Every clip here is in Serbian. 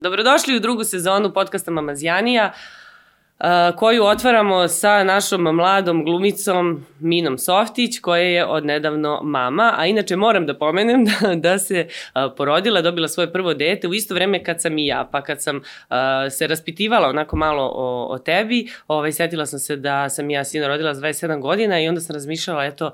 Dobrodošli u drugu sezonu podcasta Mamazjanija koju otvaramo sa našom mladom glumicom Minom Softić, koja je odnedavno mama, a inače moram da pomenem da, da se porodila, dobila svoje prvo dete u isto vreme kad sam i ja, pa kad sam se raspitivala onako malo o, o tebi, ovaj, setila sam se da sam ja sina rodila s 27 godina i onda sam razmišljala, eto, uh,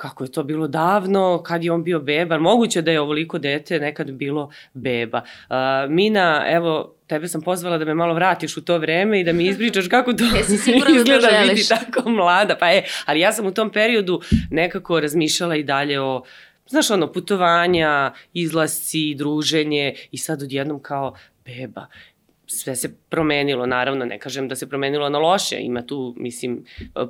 kako je to bilo davno, kad je on bio beba, moguće da je ovoliko dete nekad bilo beba. Uh, Mina, evo, tebe sam pozvala da me malo vratiš u to vreme i da mi izpričaš kako to da izgleda da vidi tako mlada. Pa je, ali ja sam u tom periodu nekako razmišljala i dalje o znaš ono, putovanja, izlasci, druženje i sad odjednom kao beba sve se promenilo, naravno, ne kažem da se promenilo na loše, ima tu, mislim,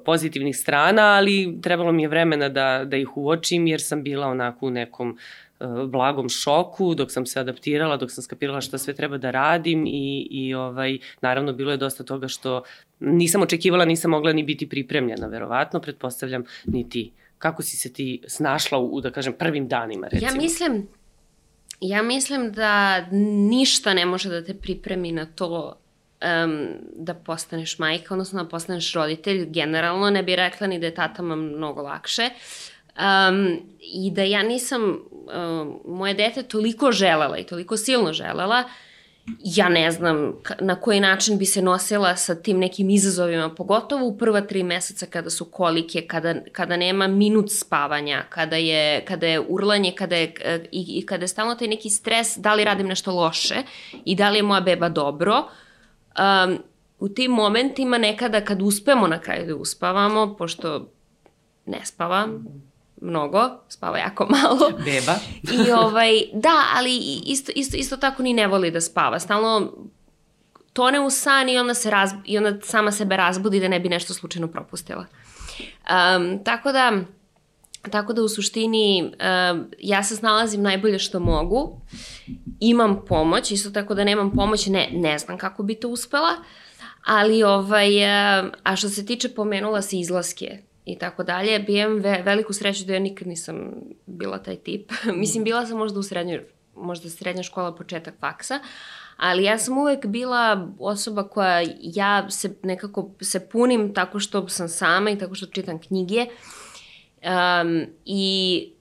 pozitivnih strana, ali trebalo mi je vremena da, da ih uočim, jer sam bila onako u nekom uh, blagom šoku dok sam se adaptirala, dok sam skapirala šta sve treba da radim i, i ovaj, naravno bilo je dosta toga što nisam očekivala, nisam mogla ni biti pripremljena, verovatno, pretpostavljam, ni ti. Kako si se ti snašla u da kažem, prvim danima, recimo? Ja mislim, Ja mislim da ništa ne može da te pripremi na to um, da postaneš majka, odnosno da postaneš roditelj. Generalno ne bi rekla ni da je tatama mnogo lakše. Um, I da ja nisam um, moje dete toliko želela i toliko silno želela ja ne znam na koji način bi se nosila sa tim nekim izazovima, pogotovo u prva tri meseca kada su kolike, kada, kada nema minut spavanja, kada je, kada je urlanje, kada je, i, i kada je stalno taj neki stres da li radim nešto loše i da li je moja beba dobro. Um, u tim momentima nekada kad uspemo na kraju da uspavamo, pošto ne spavam, mnogo, spava jako malo. Beba. I ovaj, da, ali isto, isto, isto tako ni ne voli da spava. Stalno tone u san i onda, se raz, i onda sama sebe razbudi da ne bi nešto slučajno propustila. Um, tako da, tako da u suštini um, ja se snalazim najbolje što mogu. Imam pomoć, isto tako da nemam pomoć, ne, ne znam kako bi to uspela. Ali, ovaj, a što se tiče, pomenula se izlaske i tako dalje. Ve, veliku sreću da ja nikad nisam bila taj tip. Mislim, bila sam možda u srednjoj, možda srednja škola, početak faksa, ali ja sam uvek bila osoba koja ja se nekako se punim tako što sam sama i tako što čitam knjige. Um, I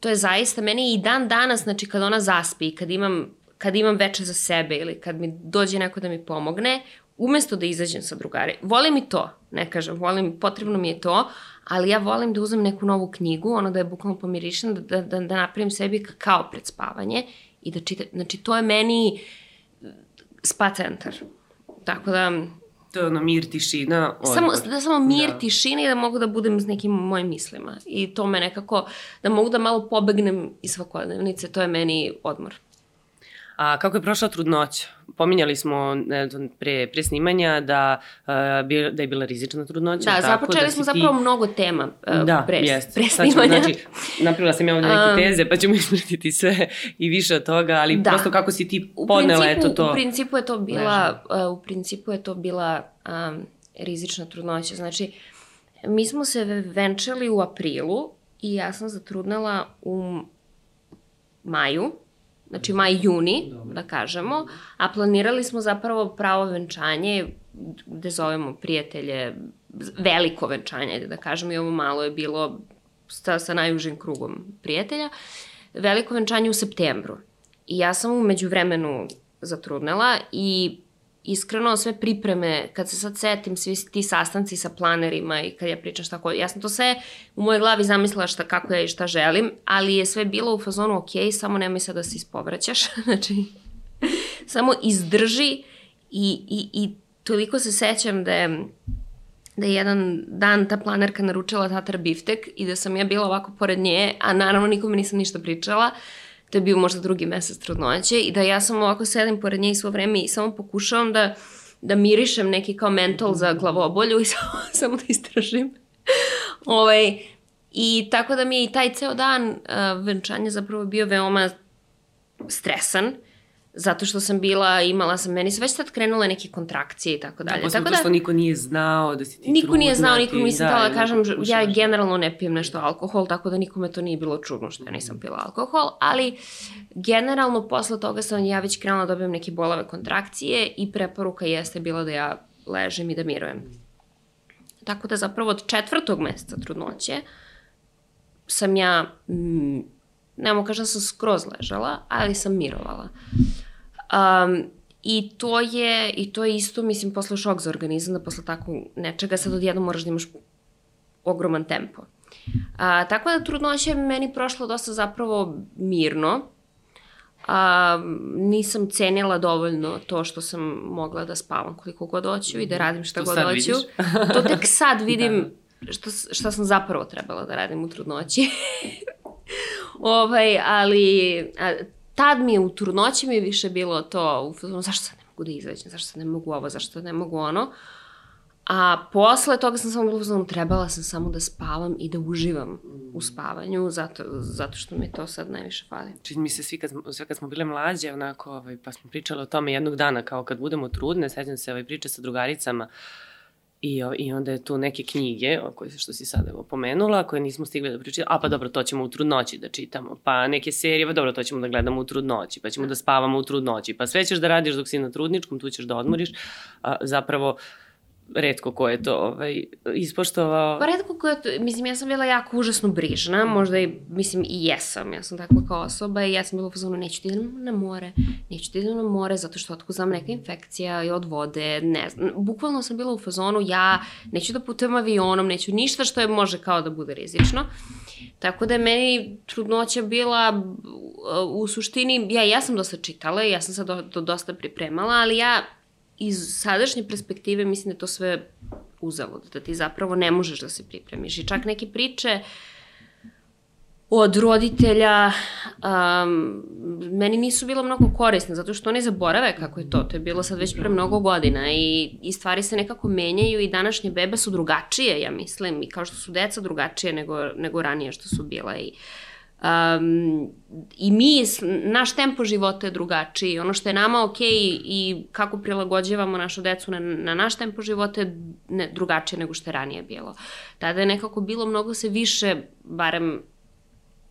to je zaista meni i dan danas, znači kad ona zaspi, kad imam kad imam veče za sebe ili kad mi dođe neko da mi pomogne, umesto da izađem sa drugari, volim i to, ne kažem, volim, potrebno mi je to, ali ja volim da uzmem neku novu knjigu, ono da je bukvalno pomirišem, da, da, da, da napravim sebi kao pred spavanje i da čitam, znači to je meni spa centar. Tako da... To je ono mir, tišina, odmor. Samo, da samo mir, da. tišina i da mogu da budem s nekim mojim mislima. I to me nekako, da mogu da malo pobegnem iz svakodnevnice, to je meni odmor. A kako je prošla trudnoća? Pominjali smo pre, pre snimanja da, uh, da je bila rizična trudnoća. Da, tako, započeli da smo zapravo ti... mnogo tema uh, da, pre, jest. pre snimanja. Znači, napravila sam ja ovde neke teze, pa ćemo ispratiti sve i više od toga, ali da. prosto kako si ti podnela eto to. U principu je to bila, uh, u principu je to bila um, rizična trudnoća. Znači, mi smo se venčali u aprilu i ja sam zatrudnela u maju znači maj, juni, da kažemo, a planirali smo zapravo pravo venčanje, gde zovemo prijatelje, veliko venčanje, da kažemo, i ovo malo je bilo sa, sa najužim krugom prijatelja, veliko venčanje u septembru. I ja sam umeđu vremenu zatrudnela i iskreno sve pripreme, kad se sad setim, svi ti sastanci sa planerima i kad ja pričam šta ko... Ja sam to sve u mojoj glavi zamislila šta, kako ja i šta želim, ali je sve bilo u fazonu ok, samo nemoj sad da se ispovraćaš. znači, samo izdrži i, i, i toliko se sećam da je da je jedan dan ta planerka naručila tatar biftek i da sam ja bila ovako pored nje, a naravno nikome nisam ništa pričala. Uh, to je bio možda drugi mesec trudnoće i da ja sam ovako sedim pored nje i svo vreme i samo pokušavam da, da mirišem neki kao mentol za glavobolju i samo, samo da istražim. ovaj, I tako da mi je i taj ceo dan uh, venčanja zapravo bio veoma stresan zato što sam bila, imala sam, meni su već sad krenule neke kontrakcije i tako dalje. Da, tako da, što niko nije znao da si ti Niko nije znao, niko mi se da, da kažem, ja generalno ne pijem nešto alkohol, tako da nikome to nije bilo čudno što ja nisam pila alkohol, ali generalno posle toga sam ja već krenula da dobijem neke bolave kontrakcije i preporuka jeste bila da ja ležem i da mirujem. Tako da zapravo od četvrtog meseca trudnoće sam ja, mm, nemo kažem da sam skroz ležala, ali sam mirovala. Um, I to je, i to je isto, mislim, posle šok za organizam, da posle tako nečega sad odjedno moraš da imaš ogroman tempo. A, tako da trudnoća je meni prošlo dosta zapravo mirno. A, nisam cenila dovoljno to što sam mogla da spavam koliko god hoću i da radim šta to god hoću. to tek sad vidim da. što, šta sam zapravo trebala da radim u trudnoći. ovaj, ali a, tad mi je u trudnoći mi je više bilo to, zašto sad ne mogu da izađem, zašto sad ne mogu ovo, zašto ne mogu ono. A posle toga sam samo bilo trebala sam samo da spavam i da uživam u spavanju, zato, zato što mi to sad najviše fali. Čini mi se svi kad, sve kad smo bile mlađe, onako, ovaj, pa smo pričali o tome jednog dana, kao kad budemo trudne, sećam se ovaj, priče sa drugaricama, uh, I, I onda je tu neke knjige, koje što si sad evo pomenula, koje nismo stigli da pričamo. A pa dobro, to ćemo u trudnoći da čitamo. Pa neke serije, pa dobro, to ćemo da gledamo u trudnoći. Pa ćemo da spavamo u trudnoći. Pa sve ćeš da radiš dok si na trudničkom, tu ćeš da odmoriš. A, zapravo, redko ko je to ovaj, ispoštovao. Pa redko ko je to, mislim, ja sam bila jako užasno brižna, možda i, mislim, i jesam, ja sam takva kao osoba i ja sam bila fazonu, neću ti idem na more, neću ti idem na more zato što otko znam neka infekcija i od vode, ne znam, bukvalno sam bila u fazonu, ja neću da putujem avionom, neću ništa što je može kao da bude rizično. Tako da je meni trudnoća bila u suštini, ja, ja sam dosta čitala ja sam sad do, do, dosta pripremala, ali ja iz sadašnje perspektive mislim da je to sve uzavod, da ti zapravo ne možeš da se pripremiš. I čak neke priče od roditelja um, meni nisu bila mnogo korisne, zato što oni zaborave kako je to. To je bilo sad već pre mnogo godina i, i stvari se nekako menjaju i današnje bebe su drugačije, ja mislim, i kao što su deca drugačije nego, nego ranije što su bila i uh, Um, I mi, naš tempo života je drugačiji. Ono što je nama ok i kako prilagođavamo našu decu na, na naš tempo života je ne, drugačije nego što je ranije bilo. Tada je nekako bilo mnogo se više, barem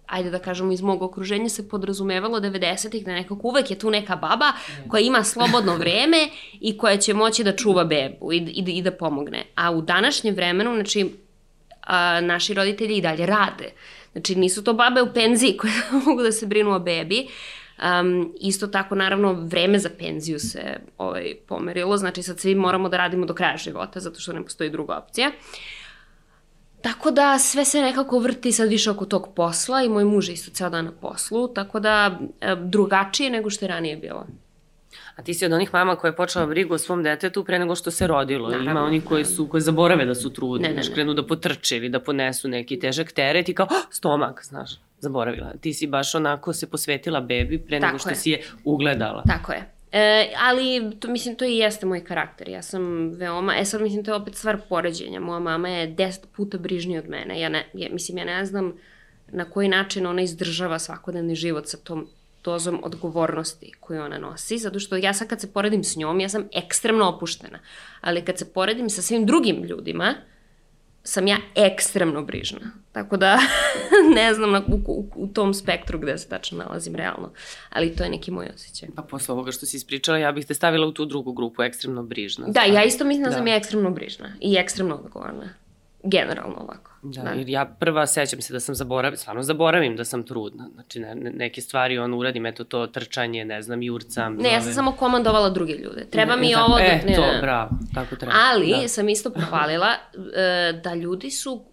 ajde da kažemo iz mog okruženja se podrazumevalo 90-ih da nekako uvek je tu neka baba koja ima slobodno vreme i koja će moći da čuva bebu i, i, i da pomogne. A u današnjem vremenu, znači, a, naši roditelji i dalje rade. Znači, nisu to babe u penziji koje mogu da se brinu o bebi. Um, isto tako, naravno, vreme za penziju se ovaj, pomerilo, znači sad svi moramo da radimo do kraja života, zato što ne postoji druga opcija. Tako da sve se nekako vrti sad više oko tog posla i moj muž je isto ceo dan na poslu, tako da e, drugačije nego što je ranije bilo. A ti si od onih mama koja je počela brigu o svom detetu pre nego što se rodilo. Naravno, Ima oni koji su koji zaborave da su trudni, ne, ne, ne. krenu da potrče ili da ponesu neki težak teret i kao oh, stomak, znaš, zaboravila. Ti si baš onako se posvetila bebi pre Tako nego što je. si je ugledala. Tako je. E, ali, to, mislim, to i jeste moj karakter. Ja sam veoma, e sad mislim, to je opet stvar poređenja. Moja mama je deset puta brižnija od mene. Ja ne, ja, mislim, ja ne znam na koji način ona izdržava svakodnevni život sa tom dozom odgovornosti koju ona nosi, zato što ja sad kad se poredim s njom, ja sam ekstremno opuštena. Ali kad se poredim sa svim drugim ljudima, sam ja ekstremno brižna. Tako da ne znam na, u, u, u tom spektru gde se tačno nalazim realno. Ali to je neki moj osjećaj. Pa posle ovoga što si ispričala, ja bih te stavila u tu drugu grupu, ekstremno brižna. Da, ja isto mislim da, da sam ja ekstremno brižna i ekstremno odgovorna. Generalno ovako. Da, da, ja prva sećam se da sam zaboravila, stvarno zaboravim da sam trudna. Znači, ne, ne, neke stvari on uradim, eto to trčanje, ne znam, jurcam. Ne, ja sam samo komandovala druge ljude. Treba ne, mi tako, ovo... Da, e, ne, to, bravo, tako treba. Ali da. sam isto pohvalila uh, da ljudi su,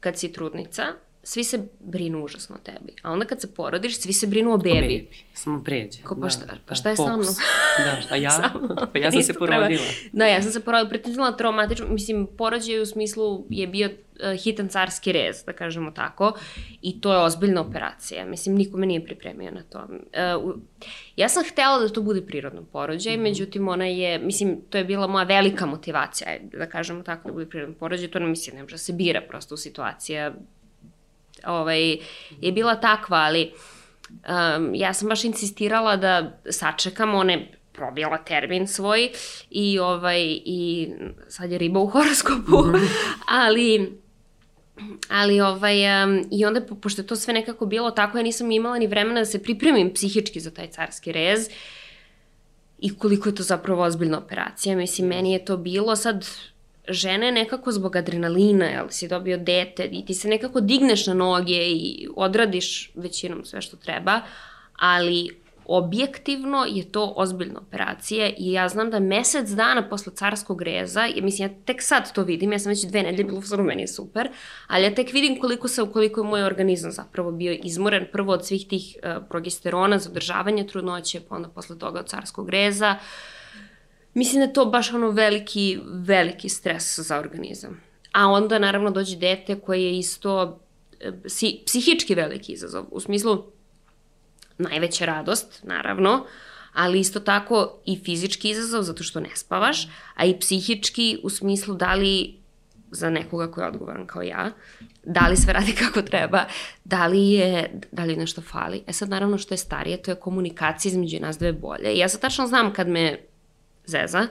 kad si trudnica, svi se brinu užasno o tebi. A onda kad se porodiš, svi se brinu o bebi. O bebi. Samo pređe. Ko, pa, šta, da, pa šta je Fox. sa mnom? Da, a ja? pa ja sam se porodila. Da, ja sam se porodila. Pritom traumatično. Mislim, porođaj u smislu je bio uh, hitan carski rez, da kažemo tako. I to je ozbiljna operacija. Mislim, niko me nije pripremio na to. Uh, ja sam htela da to bude prirodno porođaj, mm -hmm. međutim, ona je, mislim, to je bila moja velika motivacija, da kažemo tako, da bude prirodno porođaj. To ne mislim, ne može da se bira prosto u situacija ovaj, je bila takva, ali um, ja sam baš insistirala da sačekam one probijala termin svoj i ovaj i sad je riba u horoskopu, mm -hmm. ali ali ovaj, um, i onda, po, pošto je to sve nekako bilo tako, ja nisam imala ni vremena da se pripremim psihički za taj carski rez i koliko je to zapravo ozbiljna operacija. Mislim, meni je to bilo sad, žene nekako zbog adrenalina, jel si dobio dete i ti se nekako digneš na noge i odradiš većinom sve što treba, ali objektivno je to ozbiljna operacija i ja znam da mesec dana posle carskog reza, ja mislim ja tek sad to vidim, ja sam već dve nedelje bila u meni je super, ali ja tek vidim koliko se, koliko je moj organizam zapravo bio izmoren, prvo od svih tih uh, progesterona za održavanje trudnoće, pa onda posle toga od carskog reza. Mislim da je to baš ono veliki, veliki stres za organizam. A onda naravno dođe dete koje je isto uh, psihički veliki izazov, u smislu najveća radost, naravno, ali isto tako i fizički izazov zato što ne spavaš, a i psihički u smislu da li za nekoga ko je odgovoran kao ja, da li sve radi kako treba, da li je, da li nešto fali. E sad, naravno, što je starije, to je komunikacija između nas dve bolje. I ja sad tačno znam kad me zeza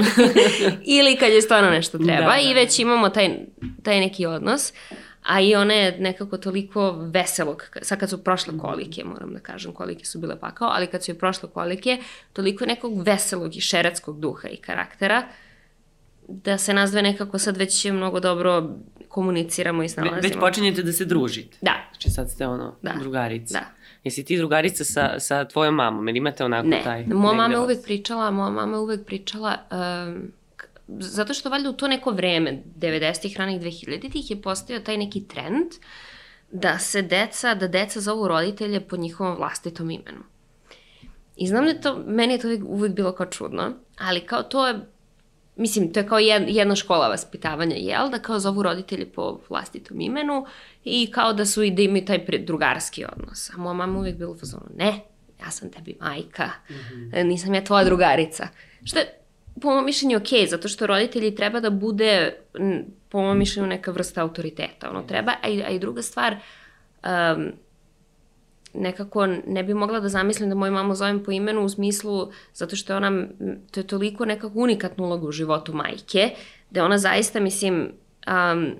ili kad je stvarno nešto treba da, da. i već imamo taj, taj neki odnos. A i ona je nekako toliko veselog, sad kad su prošle mhm. kolike, moram da kažem, kolike su bile pakao, ali kad su je prošle kolike, toliko nekog veselog i šeretskog duha i karaktera, da se nas dve nekako sad već mnogo dobro komuniciramo i snalazimo. Već počinjete da se družite. Da. Znači sad ste ono, da. drugarice. Da. Jesi ti drugarica sa, sa tvojom mamom, ili imate onako ne. taj... Ne, moja mama je uvek pričala, moja mama je uvek pričala, um, zato što valjda u to neko vreme, 90-ih, ranih 2000-ih, je postao taj neki trend da se deca, da deca zovu roditelje po njihovom vlastitom imenu. I znam da to, meni je to uvijek, uvijek bilo kao čudno, ali kao to je, mislim, to je kao jedna škola vaspitavanja, jel? Da kao zovu roditelje po vlastitom imenu i kao da su i da imaju taj drugarski odnos. A moja mama uvijek bila u fazonu, ne, ja sam tebi majka, mm -hmm. nisam ja tvoja drugarica. Što je po mojom mišljenju ok, zato što roditelji treba da bude, po mojom mišljenju, neka vrsta autoriteta. Ono, treba, a i, a i druga stvar, um, nekako ne bi mogla da zamislim da moju mamu zovem po imenu u smislu, zato što je ona, to je toliko nekako unikatna uloga u životu majke, da ona zaista, mislim, um,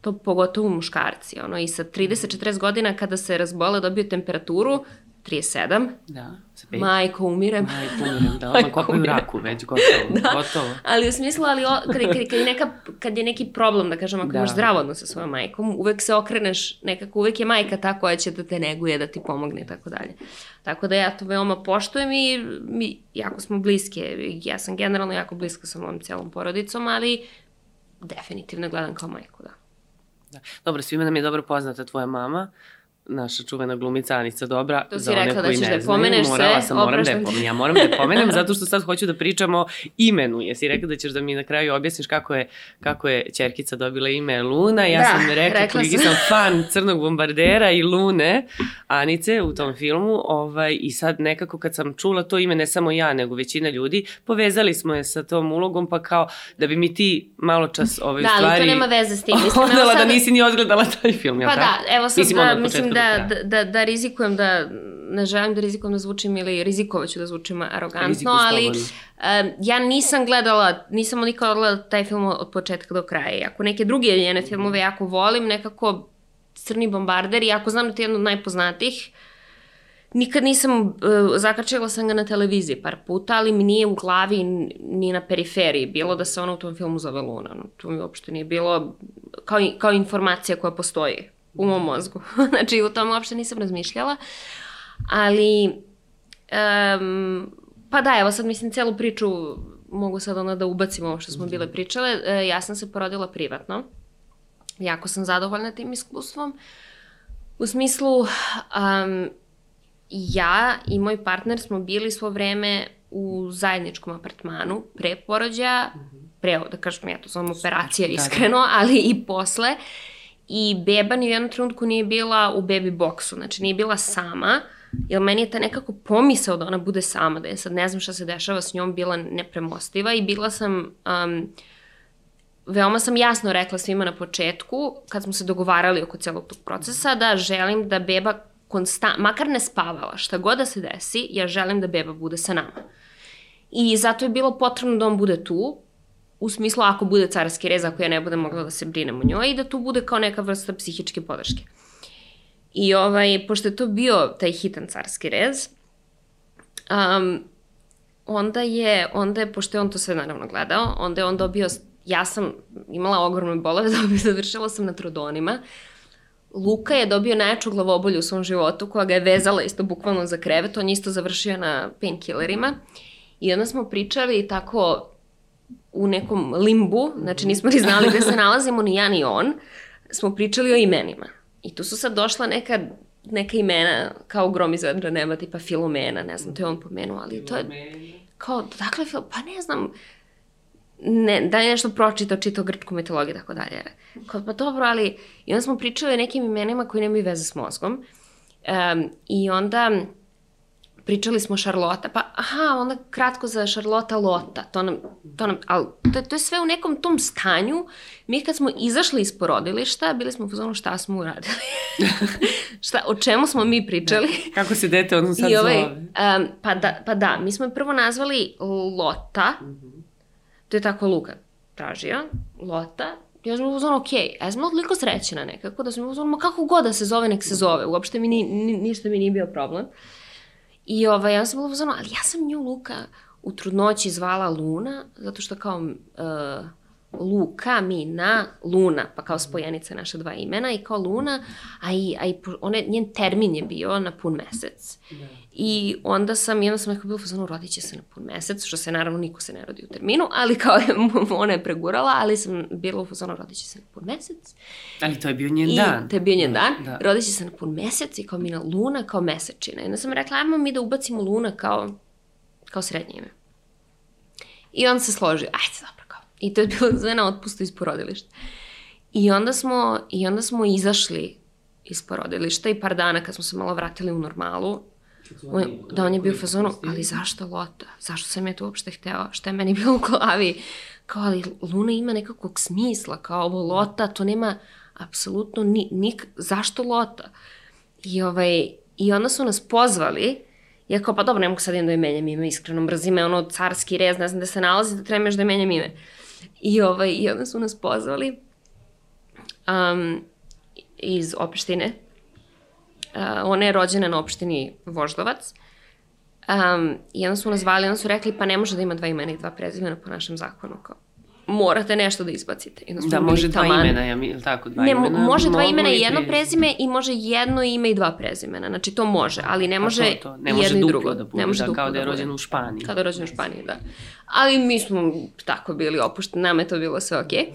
to pogotovo muškarci, ono, i sa 30-40 godina kada se razbole dobio temperaturu, 37. Da, sa pet. Majko, umirem. Majko, umirem, da, odmah kopaju raku, već gotovo, da. gotovo. Ali u smislu, ali o, kad, kad, kad, je neka, kad je neki problem, da kažem, ako da. imaš zdravo odnos sa svojom majkom, uvek se okreneš, nekako uvek je majka ta koja će da te neguje, da ti pomogne i tako dalje. Tako da ja to veoma poštujem i mi jako smo bliske. Ja sam generalno jako bliska sa mojom celom porodicom, ali definitivno gledam kao majku, da. Da. Dobro, svima nam je dobro poznata tvoja mama naša čuvena glumica Anica Dobra. To si rekla da ćeš da pomeneš sve. Morala sam, moram da je pomenem. Ja moram da je pomenem zato što sad hoću da pričamo imenu. Jesi rekla da ćeš da mi na kraju objasniš kako je, kako je čerkica dobila ime Luna. Ja da, sam rekla, rekla koliki sam fan Crnog bombardera i Lune, Anice u tom filmu. Ovaj, I sad nekako kad sam čula to ime, ne samo ja, nego većina ljudi, povezali smo je sa tom ulogom, pa kao da bi mi ti malo čas ovaj, da, stvari... Da, ali to nema veze s tim. Mislim, odala sad... da nisi ni odgledala taj film, pa da, evo sad da, mislim da, da, da, da rizikujem da, ne želim da rizikujem da zvučim ili rizikovaću da zvučim arogantno, ali um, ja nisam gledala, nisam nikada gledala taj film od početka do kraja. Ako neke druge njene filmove jako volim, nekako Crni bombarder, i ako znam da ti je jedno od najpoznatijih, Nikad nisam, uh, zakačila sam ga na televiziji par puta, ali mi nije u glavi ni na periferiji bilo da se ona u tom filmu zove Luna. No, to mi uopšte nije bilo kao, kao informacija koja postoji u mom mozgu. znači, u tom uopšte nisam razmišljala. Ali, um, pa da, evo sad mislim celu priču mogu sad ona da ubacim ovo što smo bile pričale. E, ja sam se porodila privatno. Jako sam zadovoljna tim iskustvom. U smislu, um, ja i moj partner smo bili svo vreme u zajedničkom apartmanu pre porođaja, pre, da kažem, ja to zovem operacija iskreno, da, da. ali i posle. I beba ni u jednom trenutku nije bila u baby boxu, znači nije bila sama, jer meni je ta nekako pomisao da ona bude sama, da je sad ne znam šta se dešava s njom, bila nepremostiva i bila sam... Um, veoma sam jasno rekla svima na početku, kad smo se dogovarali oko celog tog procesa, da želim da beba konstant, makar ne spavala, šta god da se desi, ja želim da beba bude sa nama. I zato je bilo potrebno da on bude tu, u smislu ako bude carski rez, ako ja ne budem mogla da se brinem o njoj i da tu bude kao neka vrsta psihičke podrške. I ovaj, pošto je to bio taj hitan carski rez, um, onda je, onda je, pošto je on to sve naravno gledao, onda je on dobio, ja sam imala ogromne bolove, završila sam na trodonima, Luka je dobio najjaču glavobolju u svom životu, koja ga je vezala isto bukvalno za krevet, on je isto završio na painkillerima. I onda smo pričali tako u nekom limbu, znači nismo ni znali gde se nalazimo, ni ja ni on, smo pričali o imenima. I tu su sad došla neka, neka imena kao grom iz vedra neba, tipa Filomena, ne znam, to je on pomenuo, ali to je kao, dakle, pa ne znam, ne, da je nešto pročitao, čitao grčku mitologiju i tako dalje. Kao, pa dobro, ali, i onda smo pričali o nekim imenima koji nemaju veze s mozgom. Um, I onda pričali smo Šarlota, pa aha, onda kratko za Šarlota Lota, to nam, to nam, ali to, to je sve u nekom tom stanju. Mi kad smo izašli iz porodilišta, bili smo u fazonu šta smo uradili. šta, o čemu smo mi pričali. Da, kako se dete ono sad I ovaj, zove? Um, pa, da, pa da, mi smo je prvo nazvali Lota, mm -hmm. to je tako Luka tražio, Lota, ja sam uzmano, ok, ja sam toliko srećena nekako, da sam uzmano, kako god da se zove, nek se zove, uopšte mi ni, ni, ništa mi nije bio problem. Uh, I ovaj, ja sam bila uzmano, ali ja sam nju Luka u trudnoći zvala Luna, zato što kao uh, Luka, Mina, Luna, pa kao spojenica naša dva imena i kao Luna, a i, a i one, njen termin je bio na pun mesec. Da. I onda sam, i onda sam nekako bila fazonu, rodit će se na pun mesec, što se naravno niko se ne rodi u terminu, ali kao je, ona je pregurala, ali sam bila u fazonu, rodit će se na pun mesec. Ali to je bio njen I, dan. to je bio njen dan, da. rodit će se na pun mesec i kao Mina Luna kao mesečina. I onda sam rekla, ajmo mi da ubacimo Luna kao, kao srednje ime. I on se složi, ajde, dobro I to je bilo sve na otpustu iz porodilišta. I onda smo, i onda smo izašli iz porodilišta i par dana kad smo se malo vratili u normalu, on, da on je bio u fazonu, ali zašto Lota? Zašto sam ja to uopšte hteo? Šta je meni bilo u glavi? Kao, ali Luna ima nekakvog smisla, kao ovo Lota, to nema apsolutno ni, nik, zašto Lota? I, ovaj, I onda su nas pozvali Ja kao, pa dobro, ne mogu sad da je menjam ime, iskreno mrzim me, ono carski rez, ne znam da se nalazi, da trebaš da menjam ime. I, ovaj, I onda su nas pozvali um, iz opštine. Uh, ona je rođena na opštini Voždovac. Um, I onda su nas zvali, onda su rekli, pa ne može da ima dva imena i dva prezimena po našem zakonu. Kao, morate nešto da izbacite. I da, može dva taman. imena, ja mi, tako, dva ne, imena. može dva imena i jedno prezime i može jedno ime i dva prezimena. Znači, to može, ali ne može, to, to. Ne može jedno i drugo. Da bude, ne može da, kao da je da rođen u Španiji. Kao da je rođen u Španiji, da. Ali mi smo tako bili opušteni, nama je to bilo sve okej. Okay.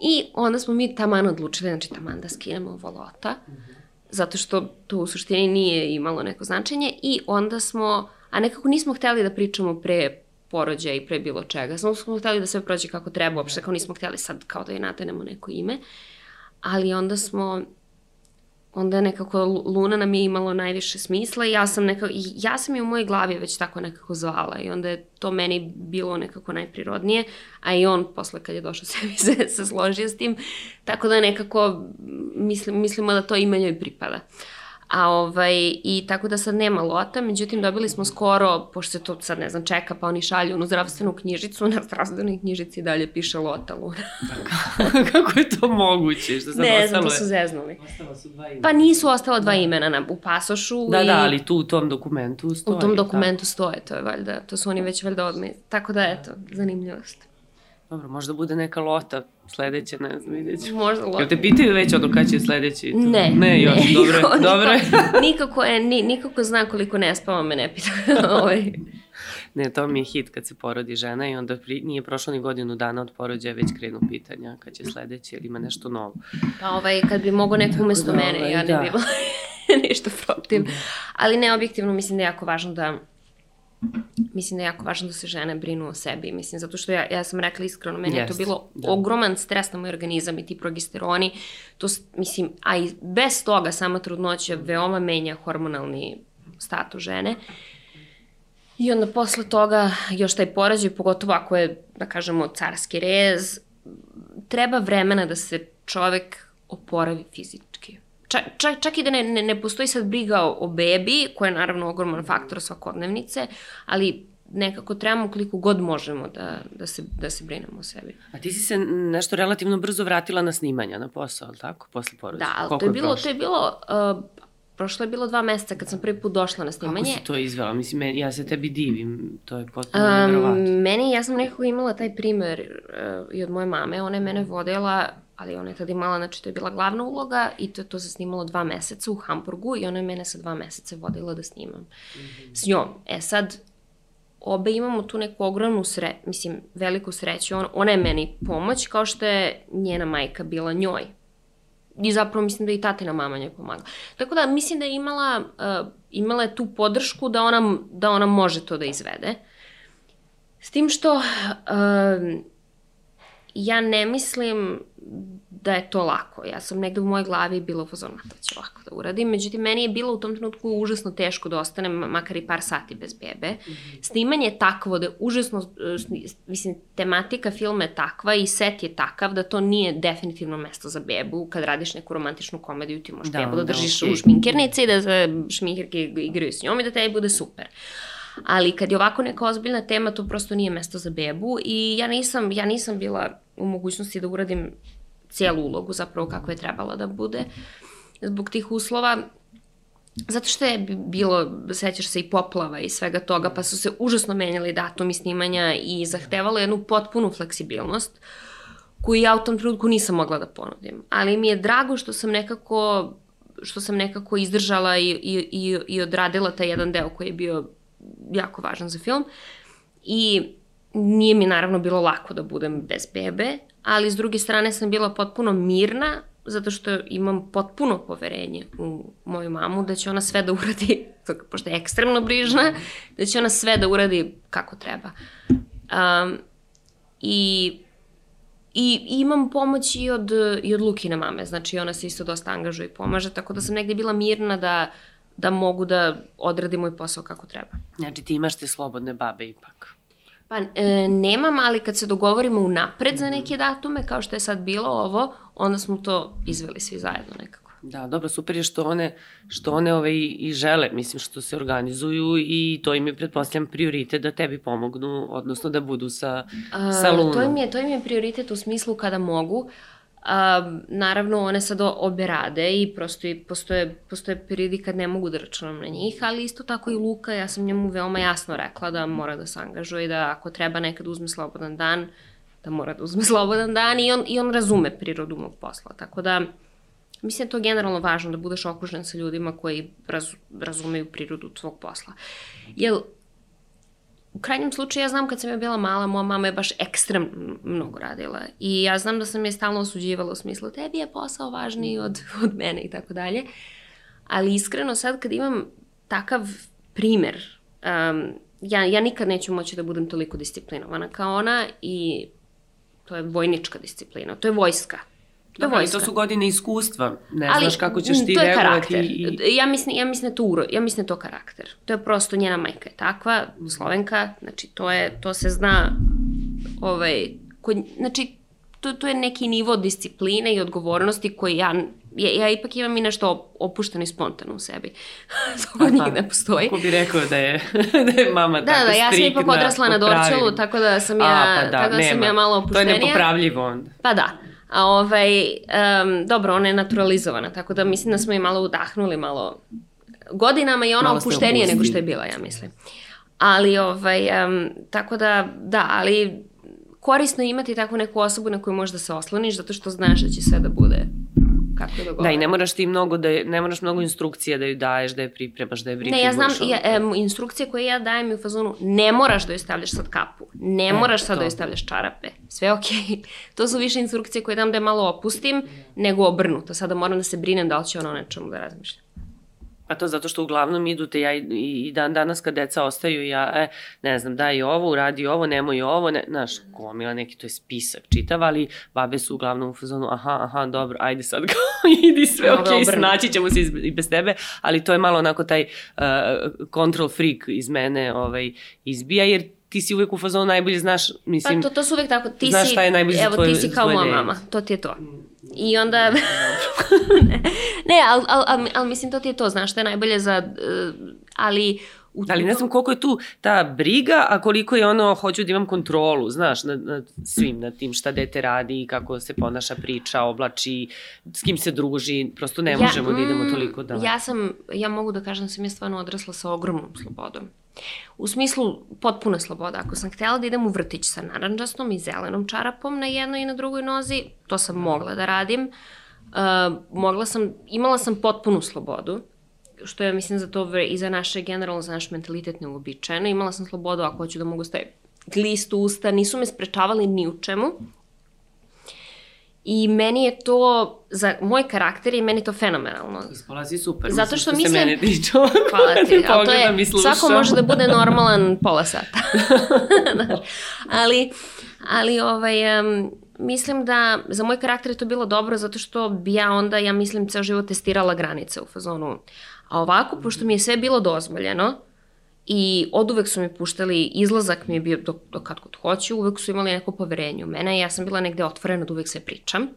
I onda smo mi taman odlučili, znači taman da skinemo volota, mm -hmm. zato što to u suštini nije imalo neko značenje i onda smo, a nekako nismo hteli da pričamo pre porođaja i pre bilo čega. Samo smo hteli da sve prođe kako treba, uopšte kao nismo hteli sad kao da je natenemo neko ime. Ali onda smo, onda nekako Luna nam je imalo najviše smisla i ja sam nekako, ja sam je u mojoj glavi već tako nekako zvala i onda je to meni bilo nekako najprirodnije, a i on posle kad je došao sebi se, se složio s tim, tako da nekako mislim, mislimo da to ime njoj pripada. Uh, A ovaj, i tako da sad nema lota, međutim dobili smo skoro, pošto se to sad ne znam čeka, pa oni šalju onu zdravstvenu knjižicu, na zdravstvenoj knjižici dalje piše lota luna. Kako je to moguće? Što sad ne znam, to su zeznuli. Ostala su dva imena. Pa nisu ostala dva da. imena na, u pasošu. Da, da i... da, ali tu u tom dokumentu stoje. U tom dokumentu tako. stoje, to je valjda, to su oni već valjda odme. Tako da, eto, zanimljivost. Dobro, možda bude neka lota sledeća, ne znam, vidjet ću. Možda lota. Jel te pitaju već ono kada će sledeći? To? Ne. Ne, još, ne, dobro, niko, dobro. nikako, je, ni, nikako zna koliko ne spava, me ne pita. ovaj. Ne, to mi je hit kad se porodi žena i onda pri, nije prošlo ni godinu dana od porođaja, već krenu pitanja kad će sledeći ili ima nešto novo. Pa ovaj, kad bi mogo neko umesto da, mene, ovaj, ja ne da. bi imala ništa protiv. Da. Ali ne, objektivno mislim da je jako važno da mislim da je jako važno da se žene brinu o sebi, mislim, zato što ja, ja sam rekla iskreno, meni yes, je to bilo da. ogroman stres na moj organizam i ti progesteroni, to, mislim, a i bez toga sama trudnoća veoma menja hormonalni status žene. I onda posle toga još taj porađaj, pogotovo ako je, da kažemo, carski rez, treba vremena da se čovek oporavi fizički. Čak, čak, čak i da ne, ne, ne postoji sad briga o, o bebi, koja je naravno ogroman faktor svakodnevnice, ali nekako trebamo koliko god možemo da, da, se, da se brinemo o sebi. A ti si se nešto relativno brzo vratila na snimanja, na posao, ali tako, posle porođaja? Da, ali to je, bilo, to je bilo, uh, prošlo je bilo dva meseca kad sam prvi put došla na snimanje. Kako si to izvela? Mislim, ja se tebi divim, to je potpuno um, nevjerovatno. Meni, ja sam nekako imala taj primer uh, i od moje mame, ona je mene vodila ali ona je tada imala, znači to je bila glavna uloga i to, to se snimalo dva meseca u Hamburgu i ona je mene sa dva meseca vodila da snimam mm -hmm. s njom. E sad, obe imamo tu neku ogromnu sre, mislim, veliku sreću. On, ona je meni pomoć, kao što je njena majka bila njoj. I zapravo mislim da i tatina mama njoj pomagala. Tako da mislim da je imala, uh, imala je tu podršku da ona, da ona može to da izvede. S tim što uh, ja ne mislim da je to lako. Ja sam negde u mojoj glavi bila u fazonu, to će lako da uradim. Međutim, meni je bilo u tom trenutku užasno teško da ostanem makar i par sati bez bebe. -hmm. Snimanje je takvo da je užasno, e, mislim, tematika filma je takva i set je takav da to nije definitivno mesto za bebu. Kad radiš neku romantičnu komediju, ti možeš da, bebu da, da držiš okay. u šminkernici i da šminkerke igraju s njom i da tebi bude super. Ali kad je ovako neka ozbiljna tema, to prosto nije mesto za bebu i ja nisam, ja nisam bila u mogućnosti da uradim cijelu ulogu zapravo kako je trebala da bude zbog tih uslova. Zato što je bilo, sećaš se i poplava i svega toga, pa su se užasno menjali datumi snimanja i zahtevalo jednu potpunu fleksibilnost koju ja u tom trenutku nisam mogla da ponudim. Ali mi je drago što sam nekako što sam nekako izdržala i, i, i, i odradila taj jedan deo koji je bio jako važan za film. I nije mi naravno bilo lako da budem bez bebe, ali s druge strane sam bila potpuno mirna, zato što imam potpuno poverenje u moju mamu da će ona sve da uradi, pošto je ekstremno brižna, da će ona sve da uradi kako treba. Um, i, I imam pomoć i od, i od Lukine mame, znači ona se isto dosta angažuje i pomaže, tako da sam negde bila mirna da, da mogu da odradim moj posao kako treba. Znači ti imaš te slobodne babe ipak. Pa e, nemam, ali kad se dogovorimo unapred za neke datume, kao što je sad bilo ovo, onda smo to izveli svi zajedno nekako. Da, dobro, super je što one, što one ove i, i žele, mislim, što se organizuju i to im je, pretpostavljam, prioritet da tebi pomognu, odnosno da budu sa, A, sa lunom. To im, je, to im je prioritet u smislu kada mogu, A, naravno, one sad obe rade i prosto i postoje, postoje periodi kad ne mogu da računam na njih, ali isto tako i Luka, ja sam njemu veoma jasno rekla da mora da se angažuje i da ako treba nekad uzme slobodan dan, da mora da uzme slobodan dan i on, i on razume prirodu mog posla. Tako da, mislim da je to generalno važno da budeš okružen sa ljudima koji raz, razumeju prirodu tvog posla. Jel, u krajnjem slučaju ja znam kad sam ja bila mala, moja mama je baš ekstrem mnogo radila i ja znam da sam je stalno osuđivala u smislu tebi je posao važniji od, od mene i tako dalje. Ali iskreno sad kad imam takav primer, um, ja, ja nikad neću moći da budem toliko disciplinovana kao ona i to je vojnička disciplina, to je vojska. To je vojska. to su godine iskustva. Ne Ali, znaš kako ćeš ti reagovati. I... Ja mislim, ja mislim da to uro, ja mislim da to karakter. To je prosto njena majka je takva, slovenka, znači to je, to se zna, ovaj, kod, znači to, to je neki nivo discipline i odgovornosti koji ja, ja, ja ipak imam i nešto opušteno i spontano u sebi. to kod njih ne postoji. Kako bi rekao da je, da je mama da, tako Da, da, ja sam ipak odrasla na Dorčelu, tako da sam ja, A, pa da, tako da nema. sam ja malo opuštenija. To je nepopravljivo onda. Pa da. A ovaj, um, dobro, ona je naturalizovana, tako da mislim da smo i malo udahnuli, malo godinama i ona malo opuštenije nego što je bila, ja mislim. Ali, ovaj, um, tako da, da, ali korisno je imati takvu neku osobu na koju možeš da se osloniš, zato što znaš da će sve da bude kako je dogovoreno. Da, i ne moraš ti mnogo da ne moraš mnogo instrukcija da ju daješ, da je pripremaš, da je pripremaš. Ne, ja znam, ja, e, instrukcije koje ja dajem u fazonu, ne moraš da joj stavljaš sad kapu, ne e, moraš sad to. da joj stavljaš čarape, sve okej. Okay. To su više instrukcije koje dam da je malo opustim, nego obrnuto. Sada moram da se brinem da li će ono nečemu da razmišlja. Pa to zato što uglavnom idu te ja i, i dan danas kad deca ostaju ja, e, ne znam, daj ovo, uradi ovo, nemoj ovo, ne, znaš, gomila neki, to je spisak čitav, ali babe su uglavnom u fazonu, aha, aha, dobro, ajde sad kao, idi sve, ok, okay, snaći ćemo se iz, i bez tebe, ali to je malo onako taj uh, control freak iz mene ovaj, izbija, jer ti si uvek u fazonu najbolje znaš, mislim... Pa to, to su uvek tako, ti znaš si, šta je najbolje evo, za tvoje ti si kao moja mama, to ti je to. I onda... ne, ali al, al, al, mislim to ti je to, znaš, što je najbolje za... Uh, ali U Ali ne znam koliko je tu ta briga, a koliko je ono, hoću da imam kontrolu, znaš, nad, nad svim, nad tim šta dete radi, kako se ponaša, priča, oblači, s kim se druži, prosto ne možemo ja, da idemo mm, toliko da... Ja sam, ja mogu da kažem da sam ja stvarno odrasla sa ogromnom slobodom. U smislu potpuna sloboda. Ako sam htjela da idem u vrtić sa naranđastom i zelenom čarapom na jednoj i na drugoj nozi, to sam mogla da radim. Uh, mogla sam, imala sam potpunu slobodu što je, mislim, za to i za naše, generalno za naš mentalitet neuobičajeno. Imala sam slobodu ako hoću da mogu staviti list u usta, nisu me sprečavali ni u čemu. I meni je to, za moj karakter i meni to fenomenalno. Ispala si super, Zato što, što mislim, se mene tiče. Hvala ti, ali to je, svako može da bude normalan pola sata. ali, ali ovaj, um, mislim da za moj karakter je to bilo dobro zato što bi ja onda, ja mislim, ceo život testirala granice u fazonu. A ovako, pošto mi je sve bilo dozvoljeno, I od uvek su mi puštali, izlazak mi je bio do, do kad kod hoću, uvek su imali neko poverenje u mene, ja sam bila negde otvorena da uvek sve pričam,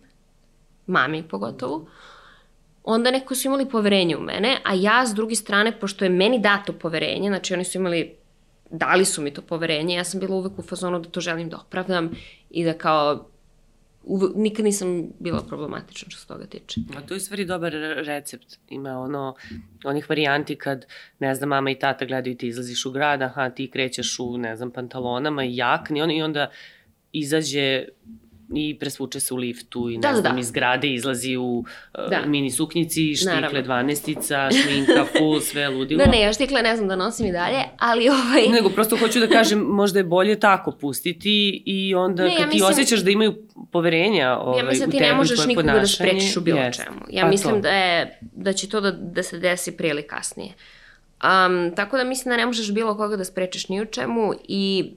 mami pogotovo. Onda neko su imali poverenje u mene, a ja s druge strane, pošto je meni dato poverenje, znači oni su imali, dali su mi to poverenje, ja sam bila uvek u fazonu da to želim da opravdam i da kao uve, nikad nisam bila problematična što se toga tiče. A to je stvari dobar recept. Ima ono, onih varijanti kad, ne znam, mama i tata gledaju i ti izlaziš u grad, aha, ti krećeš u, ne znam, pantalonama i jakni, on, i onda izađe i presvuče se u liftu i ne da, da znam, da. iz grade izlazi u uh, da. mini suknjici, štikle Naravno. 12 šminka, full, sve ludilo. Da, ne, ja štikle ne znam da nosim i dalje, ali ovaj... Nego, prosto hoću da kažem, možda je bolje tako pustiti i onda ne, kad ja ti mislim... osjećaš da imaju poverenja ovaj, ja mislim, da ti ne možeš nikoga da sprečiš u bilo jest. čemu. Ja pa mislim to. da, je, da će to da, da se desi prije ili kasnije. Um, tako da mislim da ne možeš bilo koga da sprečiš ni u čemu i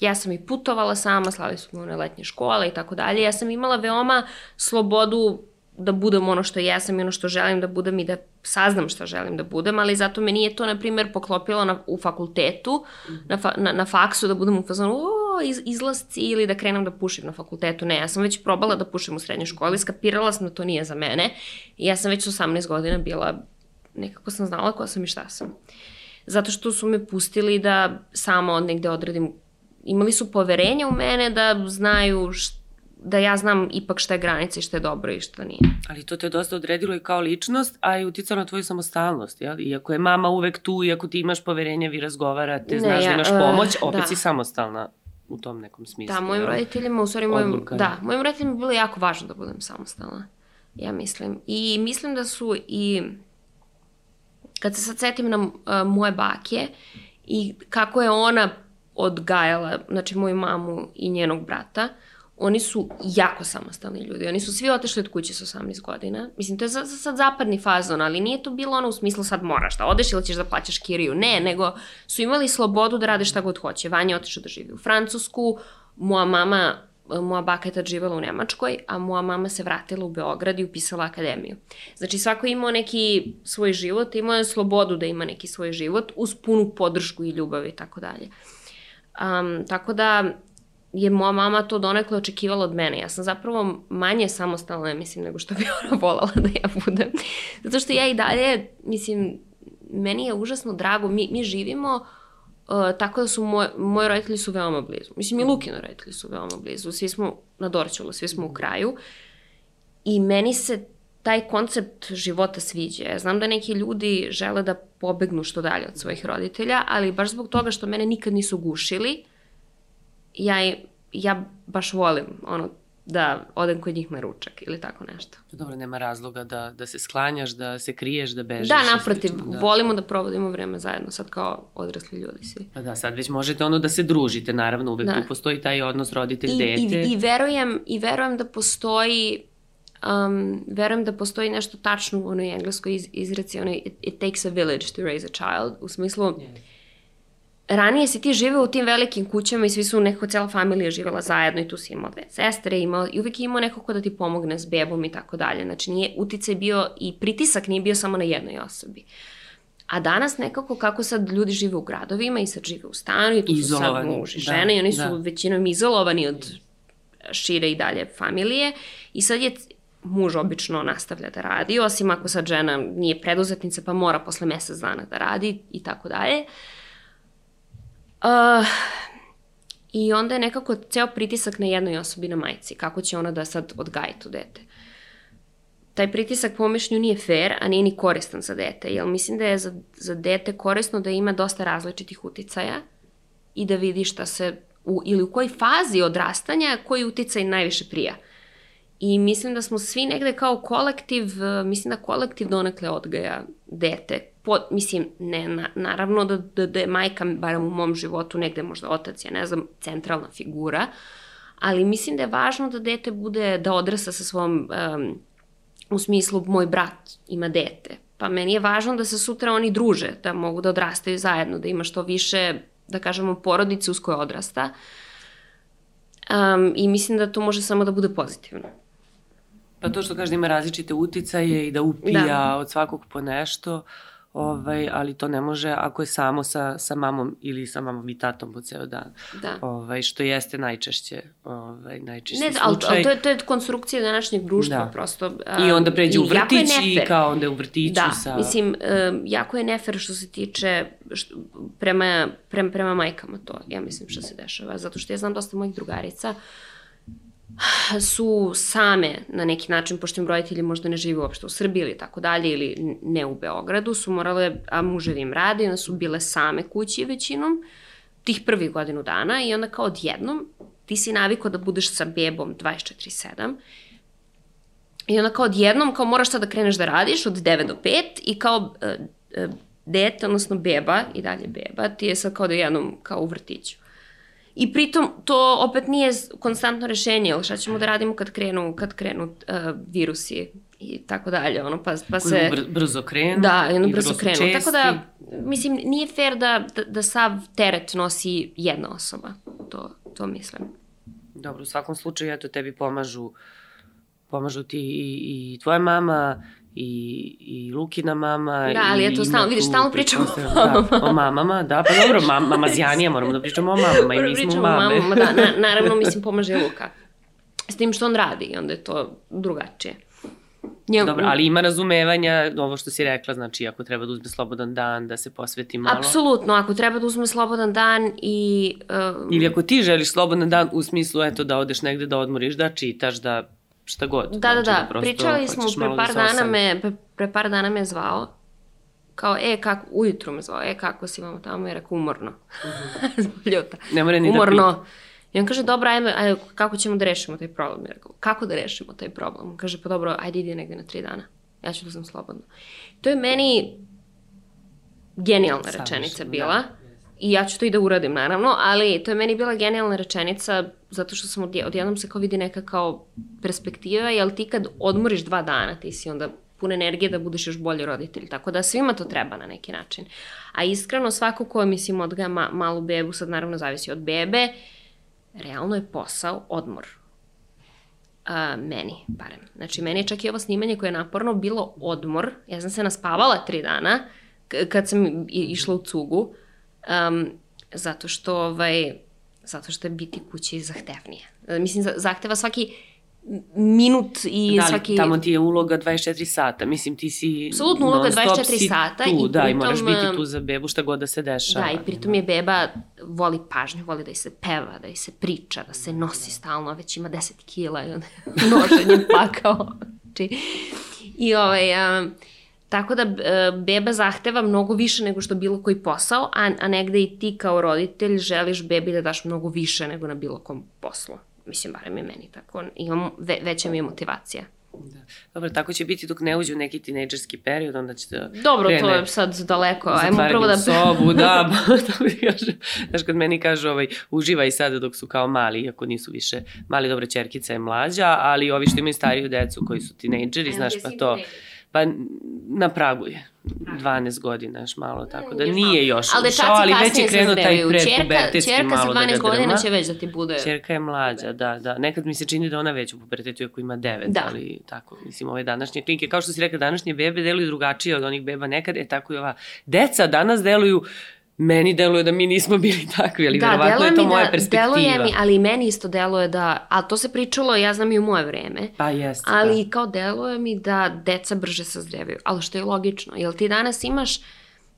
ja sam i putovala sama, slali smo one letnje škole i tako dalje. Ja sam imala veoma slobodu da budem ono što jesam i ono što želim da budem i da saznam šta želim da budem, ali zato me nije to, na primjer, poklopilo na, u fakultetu, na, fa, na, na faksu, da budem u fazonu, o, iz, izlasci ili da krenem da pušim na fakultetu. Ne, ja sam već probala da pušim u srednjoj školi, skapirala sam da to nije za mene i ja sam već 18 godina bila, nekako sam znala ko sam i šta sam. Zato što su me pustili da samo negde odredim imali su poverenja u mene da znaju šta da ja znam ipak šta je granica i šta je dobro i šta nije. Ali to te dosta odredilo i kao ličnost, a i uticalo na tvoju samostalnost, jel? Iako je mama uvek tu, iako ti imaš poverenje, vi razgovarate, ne, znaš da ja, da imaš pomoć, opet da. si samostalna u tom nekom smislu. Da, mojim jel? roditeljima, u stvari, mojim, da, mojim roditeljima je bilo jako važno da budem samostalna, ja mislim. I mislim da su i, kad se sad setim na uh, moje bake i kako je ona odgajala, znači moju mamu i njenog brata, oni su jako samostalni ljudi. Oni su svi otešli od kuće sa 18 godina. Mislim, to je sad, sad zapadni fazon, ali nije to bilo ono u smislu sad moraš da odeš ili ćeš da plaćaš kiriju. Ne, nego su imali slobodu da rade šta god hoće. Vanja je otišao da živi u Francusku, moja mama moja baka je tad živela u Nemačkoj, a moja mama se vratila u Beograd i upisala akademiju. Znači, svako je imao neki svoj život, imao je slobodu da ima neki svoj život, uz punu podršku i ljubav i tako dalje. Um, tako da je moja mama to donekle očekivala od mene. Ja sam zapravo manje samostalna, mislim, nego što bi ona volala da ja budem. Zato što ja i dalje, mislim, meni je užasno drago, mi, mi živimo uh, tako da su moj, moji roditelji su veoma blizu. Mislim, i Lukino roditelji su veoma blizu. Svi smo na Dorćolu, svi smo u kraju. I meni se taj koncept života sviđa. Ja znam da neki ljudi žele da pobegnu što dalje od svojih roditelja, ali baš zbog toga što mene nikad nisu gušili, ja, ja baš volim ono, da odem kod njih na ručak ili tako nešto. Dobro, nema razloga da, da se sklanjaš, da se kriješ, da bežiš. Da, naprotiv, da. volimo da provodimo vreme zajedno, sad kao odrasli ljudi svi. Pa da, sad već možete ono da se družite, naravno, uvek da. tu postoji taj odnos roditelj-dete. I, i, i, verujem, I verujem da postoji um, verujem da postoji nešto tačno u onoj engleskoj iz, izreci, onoj it, it takes a village to raise a child, u smislu ranije si ti živeo u tim velikim kućama i svi su nekako cela familija živela zajedno i tu si imao dve sestre imao, i uvek je imao neko ko da ti pomogne s bebom i tako dalje. Znači nije uticaj bio i pritisak nije bio samo na jednoj osobi. A danas nekako kako sad ljudi žive u gradovima i sad žive u stanu i tu izolovani, su sad muž i žene da, i oni da. su većinom izolovani od šire i dalje familije i sad je muž obično nastavlja da radi, osim ako sad žena nije preduzetnica pa mora posle mesec dana da radi i tako dalje. Uh, I onda je nekako ceo pritisak na jednoj osobi na majci, kako će ona da sad odgaji to dete. Taj pritisak po mišlju nije fair, a nije ni koristan za dete, jer mislim da je za, za dete korisno da ima dosta različitih uticaja i da vidi šta se, u, ili u kojoj fazi odrastanja, koji uticaj najviše prija. I mislim da smo svi negde kao kolektiv, mislim da kolektiv donekle odgaja dete po, mislim, ne, na, naravno da, da, da je majka, barem u mom životu, negde možda otac, ja ne znam, centralna figura, ali mislim da je važno da dete bude, da odrasa sa svom, um, u smislu, moj brat ima dete, pa meni je važno da se sutra oni druže, da mogu da odrastaju zajedno, da ima što više, da kažemo, porodice uz koje odrasta. Um, I mislim da to može samo da bude pozitivno. Pa to što kaže da ima različite uticaje i da upija da. od svakog po nešto, ovaj, ali to ne može ako je samo sa, sa mamom ili sa mamom i tatom po ceo dan. Da. Ovaj, što jeste najčešće, ovaj, najčešće ne, slučaj. Ali, ali to, je, to je konstrukcija današnjeg društva da. prosto. Um, I onda pređe u vrtić i kao onda u vrtiću da, sa... mislim, um, jako je nefer što se tiče što, prema, prema, prema majkama to, ja mislim što se dešava. Zato što ja znam dosta mojih drugarica uh, su same na neki način, pošto im roditelji možda ne žive uopšte u Srbiji ili tako dalje, ili ne u Beogradu, su morale, a muževi im radi, onda su bile same kući većinom, tih prvih godinu dana i onda kao odjednom ti si naviko da budeš sa bebom 24-7 i onda kao odjednom kao moraš sad da kreneš da radiš od 9 do 5 i kao uh, uh, dete, odnosno beba, i dalje beba, ti je sad kao da jednom kao u vrtiću. I pritom to opet nije konstantno rešenje, ali šta ćemo da radimo kad krenu, kad krenu uh, virusi i tako dalje, ono, pa, pa se... Br brzo krenu. Da, ono brzo, brzo krenu. Česti. Tako da, mislim, nije fair da, da, da sav teret nosi jedna osoba, to, to mislim. Dobro, u svakom slučaju, eto, tebi pomažu, pomažu ti i, i tvoja mama, i, i Lukina mama. Da, ali eto, stalno, vidiš, stalno pričamo o mamama. Da, o mamama, da, pa dobro, mam, mama Zjanija, moramo da pričamo o mamama i mi smo mame. Mamama, da, na, naravno, mislim, pomaže Luka. S tim što on radi i onda je to drugačije. Njel... Dobro, ali ima razumevanja, ovo što si rekla, znači ako treba da uzme slobodan dan, da se posveti malo. Apsolutno, ako treba da uzme slobodan dan i... Um... Ili ako ti želiš slobodan dan u smislu, eto, da odeš negde da odmoriš, da čitaš, da šta god. Da, da, znači, da, pričali smo, pre da par, da dana me, pre, pre par dana me zvao, kao, e, kako, ujutru me zvao, e, kako si vamo tamo, je rekao, umorno. Uh -huh. Ljuta. Ne mora ni da umorno. da pita. I on kaže, dobro, ajme, ajde, kako ćemo da rešimo taj problem? Ja rekao, kako da rešimo taj problem? On kaže, pa dobro, ajde idi negde na tri dana. Ja ću da sam slobodno. To je meni genijalna rečenica da. bila. Da I ja ću to i da uradim, naravno, ali to je meni bila genijalna rečenica, zato što sam odje, odjednom se kao vidi neka kao perspektiva, jel ti kad odmoriš dva dana, ti si onda pun energije da budeš još bolji roditelj, tako da svima to treba na neki način. A iskreno, svako ko, mislim, odgaja ma, malu bebu, sad naravno zavisi od bebe, realno je posao odmor. A, meni, barem. Znači, meni je čak i ovo snimanje koje je naporno bilo odmor. Ja sam se naspavala tri dana kad sam išla u cugu um, zato što ovaj, zato što je biti kući zahtevnije. E, mislim, zahteva svaki minut i da, svaki... tamo ti je uloga 24 sata, mislim ti si Apsolutno uloga 24 sata tu, i da, pritom, i moraš biti tu za bebu šta god da se dešava. Da, i pritom je beba voli pažnju, voli da i se peva, da i se priča, da se nosi stalno, već ima 10 kila i onda noženje pakao. Znači, I ovaj, um, Tako da e, beba zahteva mnogo više nego što bilo koji posao, a, a negde i ti kao roditelj želiš bebi da daš mnogo više nego na bilo kom poslu. Mislim, barem je meni tako. Imam, ve, veća mi je motivacija. Da. Dobro, tako će biti dok ne uđe u neki tinejdžerski period, onda će da Dobro, krene, to je sad daleko. Ajmo prvo da... sobu, da, mi kaže. Znaš, kad meni kažu, ovaj, uživaj sada dok su kao mali, iako nisu više mali, dobro, čerkica je mlađa, ali ovi što imaju stariju decu koji su tinejdžeri, znaš, pa to... Pa na pragu je. 12 godina još malo, tako da nije još ali ušao, ali već je krenuo taj predpubertetski malo da ga drma. Čerka sa 12 godina će već da ti bude... Čerka je mlađa, da, da. Nekad mi se čini da ona već u pubertetu, ako ima 9, da. ali tako, mislim, ove današnje klinke, kao što si rekla, današnje bebe deluju drugačije od onih beba nekad, e tako i ova deca danas deluju meni deluje da mi nismo bili takvi, ali da, verovatno je to moja da, perspektiva. Deluje mi, ali meni isto deluje da, a to se pričalo, ja znam i u moje vreme. Pa jeste. Ali da. kao deluje mi da deca brže sazrevaju, ali što je logično, jel ti danas imaš,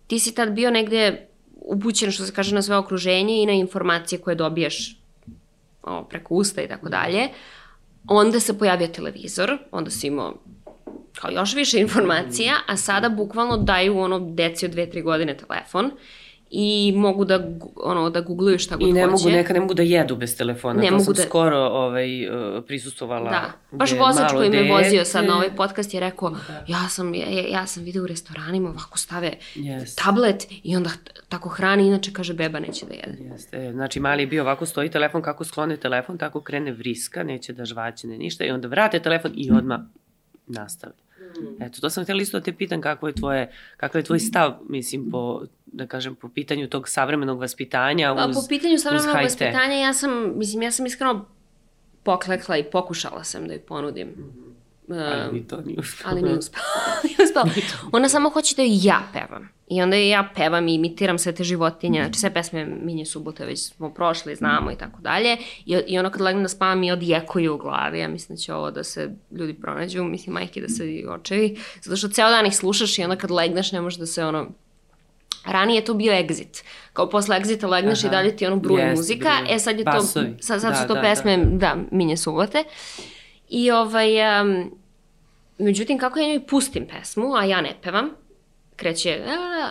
ti si tad bio negde upućen, što se kaže, na sve okruženje i na informacije koje dobijaš o, preko usta i tako dalje. Onda se pojavio televizor, onda si imao kao još više informacija, a sada bukvalno daju ono deci od 2-3 godine telefon i mogu da, ono, da googluju šta god I ne hoće. mogu, neka ne mogu da jedu bez telefona. Ne to mogu sam da... skoro ovaj, uh, prisustovala. Da, baš vozač koji me vozio sad na ovaj podcast je rekao, da. ja sam, ja, ja sam video u restoranima, ovako stave yes. tablet i onda tako hrani, inače kaže beba neće da jede. Jeste, znači mali je bio ovako stoji telefon, kako sklone telefon, tako krene vriska, neće da žvaćne ništa i onda vrate telefon i odmah nastave. Mm. Eto, to sam htjela isto da te pitan kako je tvoje, kakav je tvoj stav, mislim, po, da kažem, po pitanju tog savremenog vaspitanja pa, uz, Po pitanju savremenog vaspitanja ja sam, mislim, ja sam iskreno poklekla i pokušala sam da joj ponudim. Mm ali ni to nije uspelo. Ali nije uspelo. nije uspelo. Ona samo hoće da ja pevam. I onda ja pevam i imitiram sve te životinje. Znači sve pesme Minje subote već smo prošli, znamo i tako dalje. I, I ono kad legnem da spavam mi odjekuju u glavi. Ja mislim da će ovo da se ljudi pronađu. Mislim majke da se i očevi. Zato što ceo dan ih slušaš i onda kad legneš ne može da se ono Ranije je to bio exit. Kao posle exita legneš Aha. i dalje ti ono bruji yes, muzika. Bruji. E sad je Basovi. to, sad, sad da, su to da, pesme, da, da Minje subote. I ovaj, um, međutim, kako ja njoj pustim pesmu, a ja ne pevam, kreće, a,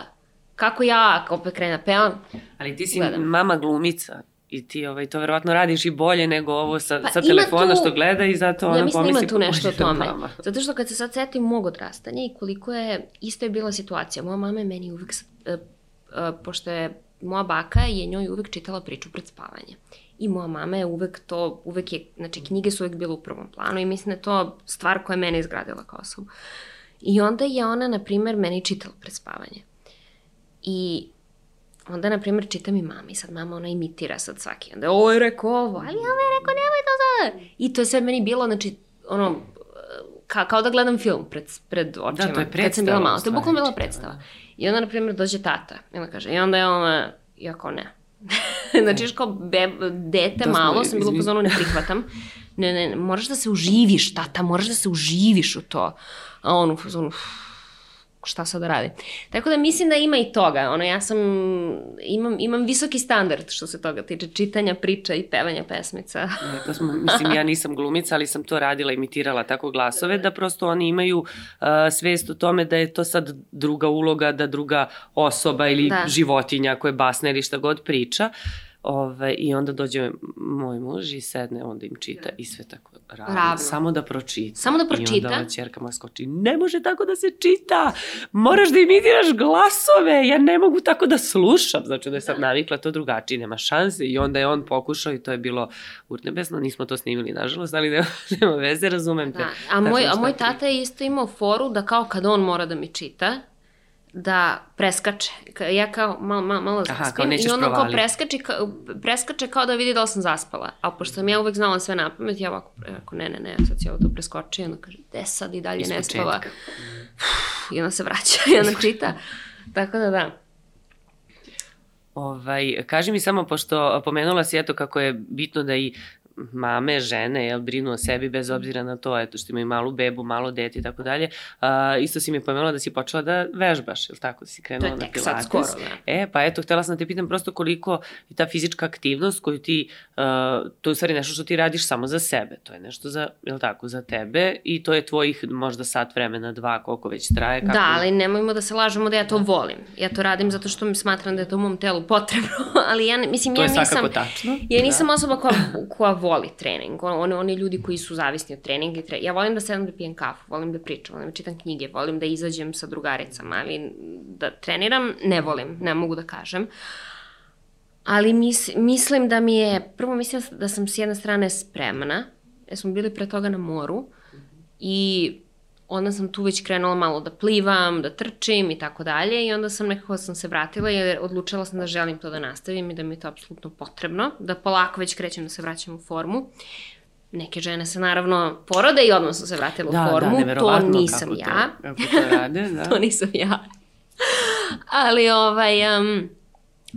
kako ja, opet krene da pevam. Ali ti si gledam. mama glumica i ti ovaj, to verovatno radiš i bolje nego ovo sa, pa sa telefona tu, što gleda i zato ona ja mislim pomisli... ima tu nešto o tome. Mama. Zato što kad se sad setim mog odrastanja i koliko je, isto je bila situacija. Moja mama je meni uvek, uh, uh, pošto je moja baka je njoj uvek čitala priču pred spavanje. I moja mama je uvek to, uvek je, znači knjige su uvek bile u prvom planu i mislim da je to stvar koja je mene izgradila kao osobu. I onda je ona, na primer, meni čitala pred spavanje. I onda, na primer, čita mi mama i sad mama ona imitira sad svaki. Onda ovo je rekao ovo, ali ovo je rekao nemoj to sad. I to je sve meni bilo, znači, ono, ka, kao da gledam film pred, pred očima. Da, to je predstava. Kad sam bila mala, to je bukvalno bila predstava. Da. I onda, na primjer, dođe tata i onda kaže, i onda je ona, ja kao ne. znači, još kao dete to malo, sam bila pozvano, ne prihvatam. Ne, ne, moraš da se uživiš, tata, moraš da se uživiš u to. A on u fazonu, šta sad da radi. Tako da mislim da ima i toga. Ono, ja sam, imam, imam visoki standard što se toga tiče čitanja, priča i pevanja pesmica. To smo, mislim, ja nisam glumica, ali sam to radila, imitirala tako glasove, da prosto oni imaju uh, svest o tome da je to sad druga uloga, da druga osoba ili da. životinja koja basne ili šta god priča. Ove, I onda dođe moj muž i sedne, onda im čita i sve tako ravno. ravno. Samo da pročita. Samo da pročita. I onda ova čerka moja skoči, ne može tako da se čita, moraš da imitiraš glasove, ja ne mogu tako da slušam. Znači da je sad da. navikla to drugačije, nema šanse i onda je on pokušao i to je bilo urnebesno, nismo to snimili nažalost, ali nema, nema veze, razumem te. Da. A moj, a moj tata je isto imao foru da kao kad on mora da mi čita, da preskače. Ja kao malo, malo, malo Aha, zaspim i ono kao preskače, kao, preskače kao da vidi da li sam zaspala. A pošto sam ja uvek znala sve na pamet, ja ovako, ako ne, ne, ne, sad si ovo to preskoči i onda kaže, de sad i dalje ne spava. I onda se vraća i onda čita. Tako da da. Ovaj, kaži mi samo, pošto pomenula si eto kako je bitno da i mame, žene, jel, brinu o sebi bez obzira na to, eto, što imaju malu bebu, malo dete i tako dalje. Isto si mi pomenula da si počela da vežbaš, jel tako, da si krenula na pilates. To je tek sad skoro, da. E, pa eto, htela sam da te pitam prosto koliko je ta fizička aktivnost koju ti, uh, to je u stvari nešto što ti radiš samo za sebe, to je nešto za, jel tako, za tebe i to je tvojih možda sat vremena, dva, koliko već traje. Kako... Da, ali nemojmo da se lažemo da ja to volim. Ja to radim zato što mi smatram da je to u mom telu potrebno, ali ja, mislim, to ja nisam... To je svakako tačno. Ja nisam da. osoba koja, koja voli trening. Oni, oni ljudi koji su zavisni od treninga. Tre... Ja volim da sedam da pijem kafu, volim da pričam, volim da čitam knjige, volim da izađem sa drugaricama, ali da treniram ne volim, ne mogu da kažem. Ali mis, mislim da mi je, prvo mislim da sam s jedne strane spremna, jer smo bili pre toga na moru i onda sam tu već krenula malo da plivam, da trčim i tako dalje i onda sam nekako sam se vratila jer odlučila sam da želim to da nastavim i da mi je to apsolutno potrebno, da polako već krećem da se vraćam u formu. Neke žene se naravno porode i odmah su se vratile da, u da, formu, da, to nisam kako ja. To, kako to rade, da. to nisam ja. Ali ovaj, um,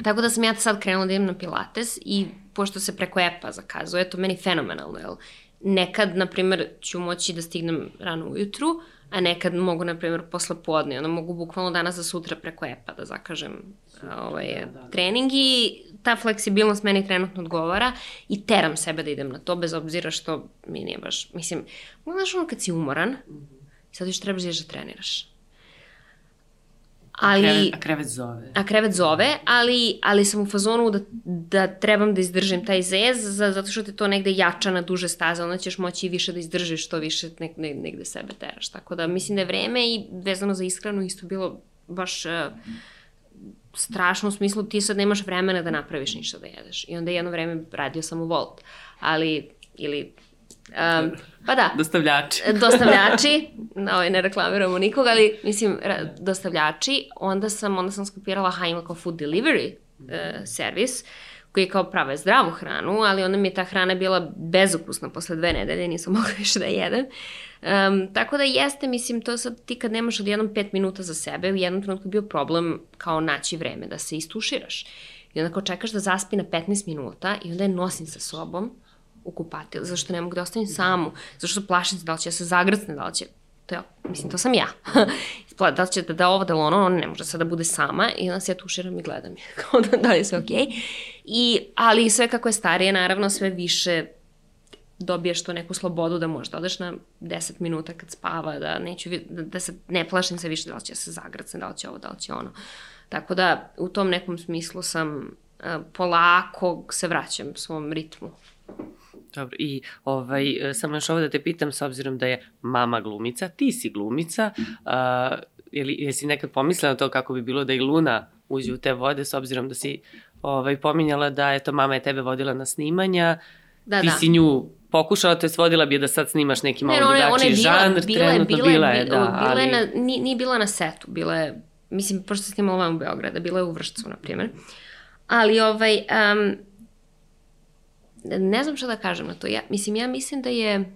Tako da sam ja sad krenula da idem na pilates i pošto se preko epa zakazuje, to meni fenomenalno, jel? Nekad, na primer, ću moći da stignem rano ujutru, a nekad mogu, na primer, posle podne, onda mogu bukvalno danas za sutra preko epa da zakažem ovaj, da, da. trening i ta fleksibilnost meni trenutno odgovara i teram sebe da idem na to, bez obzira što mi nije baš, mislim, znaš ono kad si umoran, mm -hmm. sad još trebaš da treniraš Ali, a, krevet, a krevet zove. A krevet zove, ali, ali sam u fazonu da, da trebam da izdržim taj zez, za, zato što te to negde jača na duže staze, onda ćeš moći više da izdržiš što više ne, ne, negde sebe teraš. Tako da mislim da je vreme i vezano za ishranu isto bilo baš uh, strašno u smislu ti sad nemaš vremena da napraviš ništa da jedeš. I onda jedno vreme radio sam u Volt. Ali, ili Um, pa da. Dostavljači. dostavljači, ovaj, ne reklamiramo nikoga, ali mislim, dostavljači, onda sam, onda sam skopirala ha ima kao food delivery uh, servis, koji je kao prave zdravu hranu, ali onda mi je ta hrana bila bezukusna posle dve nedelje, nisam mogla više da jedem. Um, tako da jeste, mislim, to sad ti kad nemaš odjednom pet minuta za sebe, u jednom trenutku bio problem kao naći vreme da se istuširaš. I onda kao čekaš da zaspi na 15 minuta i onda je nosim sa sobom u kupatil, zašto ne mogu da ostavim samu, zašto plašim se da li će da se zagrcne, da li će to je, mislim, to sam ja. da li će da da ovo, da ono, ona ne može sad da bude sama i onda se ja tuširam i gledam je, kao da, da je sve okej. Okay. I, ali sve kako je starije, naravno, sve više dobiješ to neku slobodu da možda odeš na 10 minuta kad spava, da neću, da, da se ne plašim se više da li će da se zagrcne, da li će ovo, da li će ono. Tako da, u tom nekom smislu sam uh, polako se vraćam svom ritmu. Dobro, i ovaj, e, samo još ovo da te pitam, s obzirom da je mama glumica, ti si glumica, uh, jeli, jesi nekad pomislila na to kako bi bilo da i Luna uđe u te vode, s obzirom da si ovaj, pominjala da eto, mama je tebe vodila na snimanja, da, ti da. si nju pokušala, to je svodila bi da sad snimaš neki malo ne, drugačiji bila, žanr, bila, trenutno bila, bila je, da, bila ali... Je na, nije, nije bila na setu, bila je, mislim, pošto se snimala vam u Beograda, bila je u Vršcu, na primjer. Ali, ovaj, um, ne znam šta da kažem na to. Ja, mislim, ja mislim da je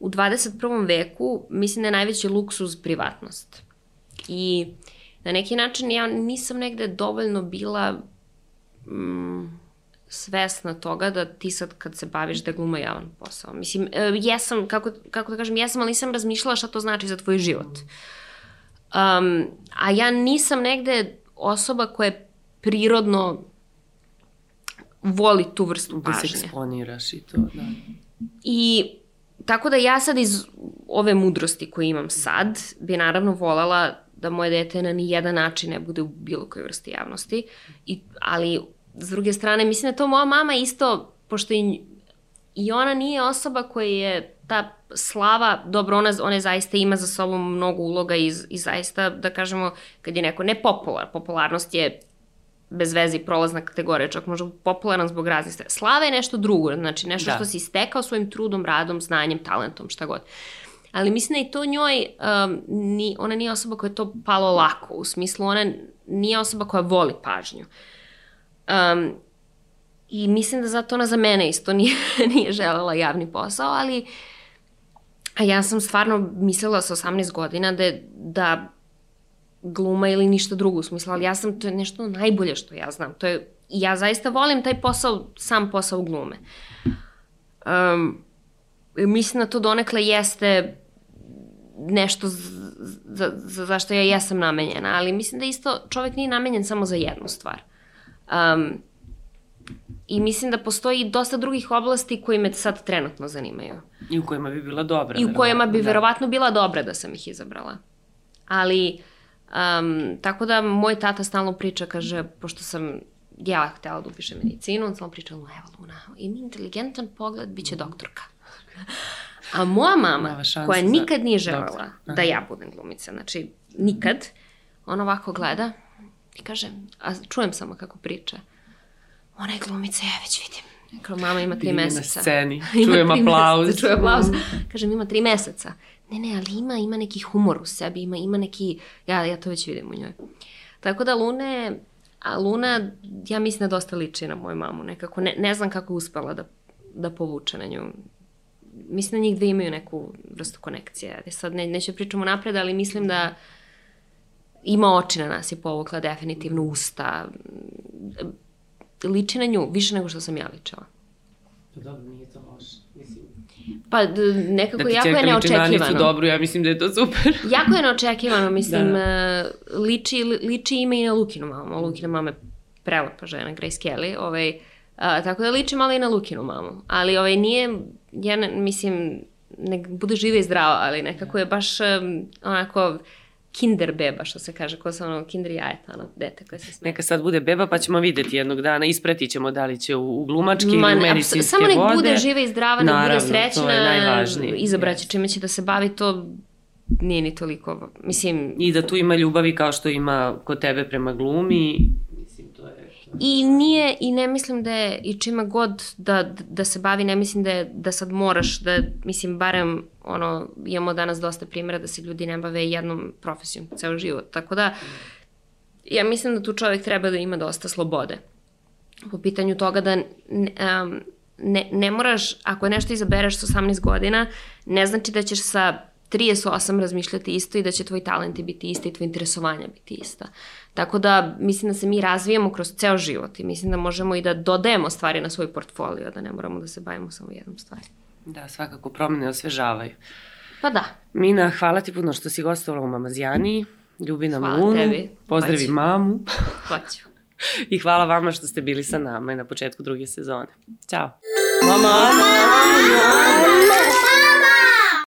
u 21. veku, mislim da je najveći luksuz privatnost. I na neki način ja nisam negde dovoljno bila mm, svesna toga da ti sad kad se baviš da gluma javan posao. Mislim, e, jesam, kako, kako da kažem, jesam, ali nisam razmišljala šta to znači za tvoj život. Um, a ja nisam negde osoba koja je prirodno voli tu vrstu pažnje. Da se eksponiraš i to, da. I tako da ja sad iz ove mudrosti koje imam sad, bi naravno volala da moje dete na ni jedan način ne bude u bilo kojoj vrsti javnosti. I, ali, s druge strane, mislim da to moja mama isto, pošto i, i ona nije osoba koja je ta slava, dobro, ona, ona zaista ima za sobom mnogo uloga i, i zaista, da kažemo, kad je neko nepopular, popularnost je bez veze i prolazna kategorija, čak možda popularan zbog raznih stvari. Slava je nešto drugo, znači nešto da. što si stekao svojim trudom, radom, znanjem, talentom, šta god. Ali mislim da i to njoj, um, ni, ona nije osoba koja je to palo lako, u smislu ona nije osoba koja voli pažnju. Um, I mislim da zato ona za mene isto nije, nije želela javni posao, ali a ja sam stvarno mislila sa 18 godina da, da gluma ili ništa drugo u smislu, ali ja sam, to je nešto najbolje što ja znam. To je, ja zaista volim taj posao, sam posao glume. Um, mislim da to donekle jeste nešto za, za, za što ja jesam namenjena, ali mislim da isto čovek nije namenjen samo za jednu stvar. Um, I mislim da postoji dosta drugih oblasti koji me sad trenutno zanimaju. I u kojima bi bila dobra. I u kojima bi da. verovatno bila dobra da sam ih izabrala. Ali Um, tako da moj tata stalno priča, kaže, pošto sam ja htela da upišem medicinu, on stalno priča, evo Luna, ima inteligentan pogled, bit će mhm. doktorka. A moja mama, koja nikad nije želela da ja budem glumica, znači nikad, ona ovako gleda i kaže, a čujem samo kako priča, ona je glumica, ja već vidim. Kao mama ima tri meseca. na sceni, čujem aplauz. Čujem aplauz. Kažem, ima tri meseca ne, ne, ali ima, ima neki humor u sebi, ima, ima neki, ja, ja to već vidim u njoj. Tako da Lune, a Luna, ja mislim da dosta liči na moju mamu, nekako, ne, ne znam kako je uspela da, da povuče na nju. Mislim da njih dve imaju neku vrstu konekcije. Sad ne, neću da pričamo napred, ali mislim da ima oči na nas i povukla definitivno usta. liči na nju više nego što sam ja ličila. Dobro, nije to loše. Pa nekako da ti jako je čerka liči na Anicu neočekivano. dobro, ja mislim da je to super. Jako je neočekivano, mislim, Da. da. liči, li- liči ima i na Lukinu mamu. Lukina mama je prelepa žena, Grace Kelly, ovaj, a, tako da liči malo i na Lukinu mamu. Ali ovaj, nije, ja ne, mislim, nek bude živa i zdrava, ali nekako je baš um, onako kinder beba, što se kaže, ko sa ono kinder jajeta, ono dete koje se smeje. Neka sad bude beba, pa ćemo videti jednog dana, ispratit ćemo da li će u, u glumački Ma, ili medicinske samo nek vode. bude živa i zdrava, nek bude to srećna, je najvažnije. izabraće čime će da se bavi, to nije ni toliko, mislim, I da tu ima ljubavi kao što ima kod tebe prema glumi. Mislim, to je... To. I nije, i ne mislim da je, i čima god da, da se bavi, ne mislim da, je, da sad moraš, da, mislim, barem, ono, imamo danas dosta primjera da se ljudi ne bave jednom profesijom ceo život, tako da, ja mislim da tu čovjek treba da ima dosta slobode. Po pitanju toga da um, ne, ne moraš, ako nešto izabereš sa 18 godina, ne znači da ćeš sa 38 razmišljati isto i da će tvoj talenti biti isti i tvoje interesovanja biti ista. Tako da mislim da se mi razvijamo kroz ceo život i mislim da možemo i da dodajemo stvari na svoj portfolio, da ne moramo da se bavimo samo jednom stvari. Da, svakako promene osvežavaju. Pa da, Mina, hvala ti puno što si gostovala u Mamazijani. Ljubi nam Hvala Lunu. tebi. Pozdravi Hoću. mamu. hoću. I hvala vama što ste bili sa nama na početku druge sezone. Ćao. Mama!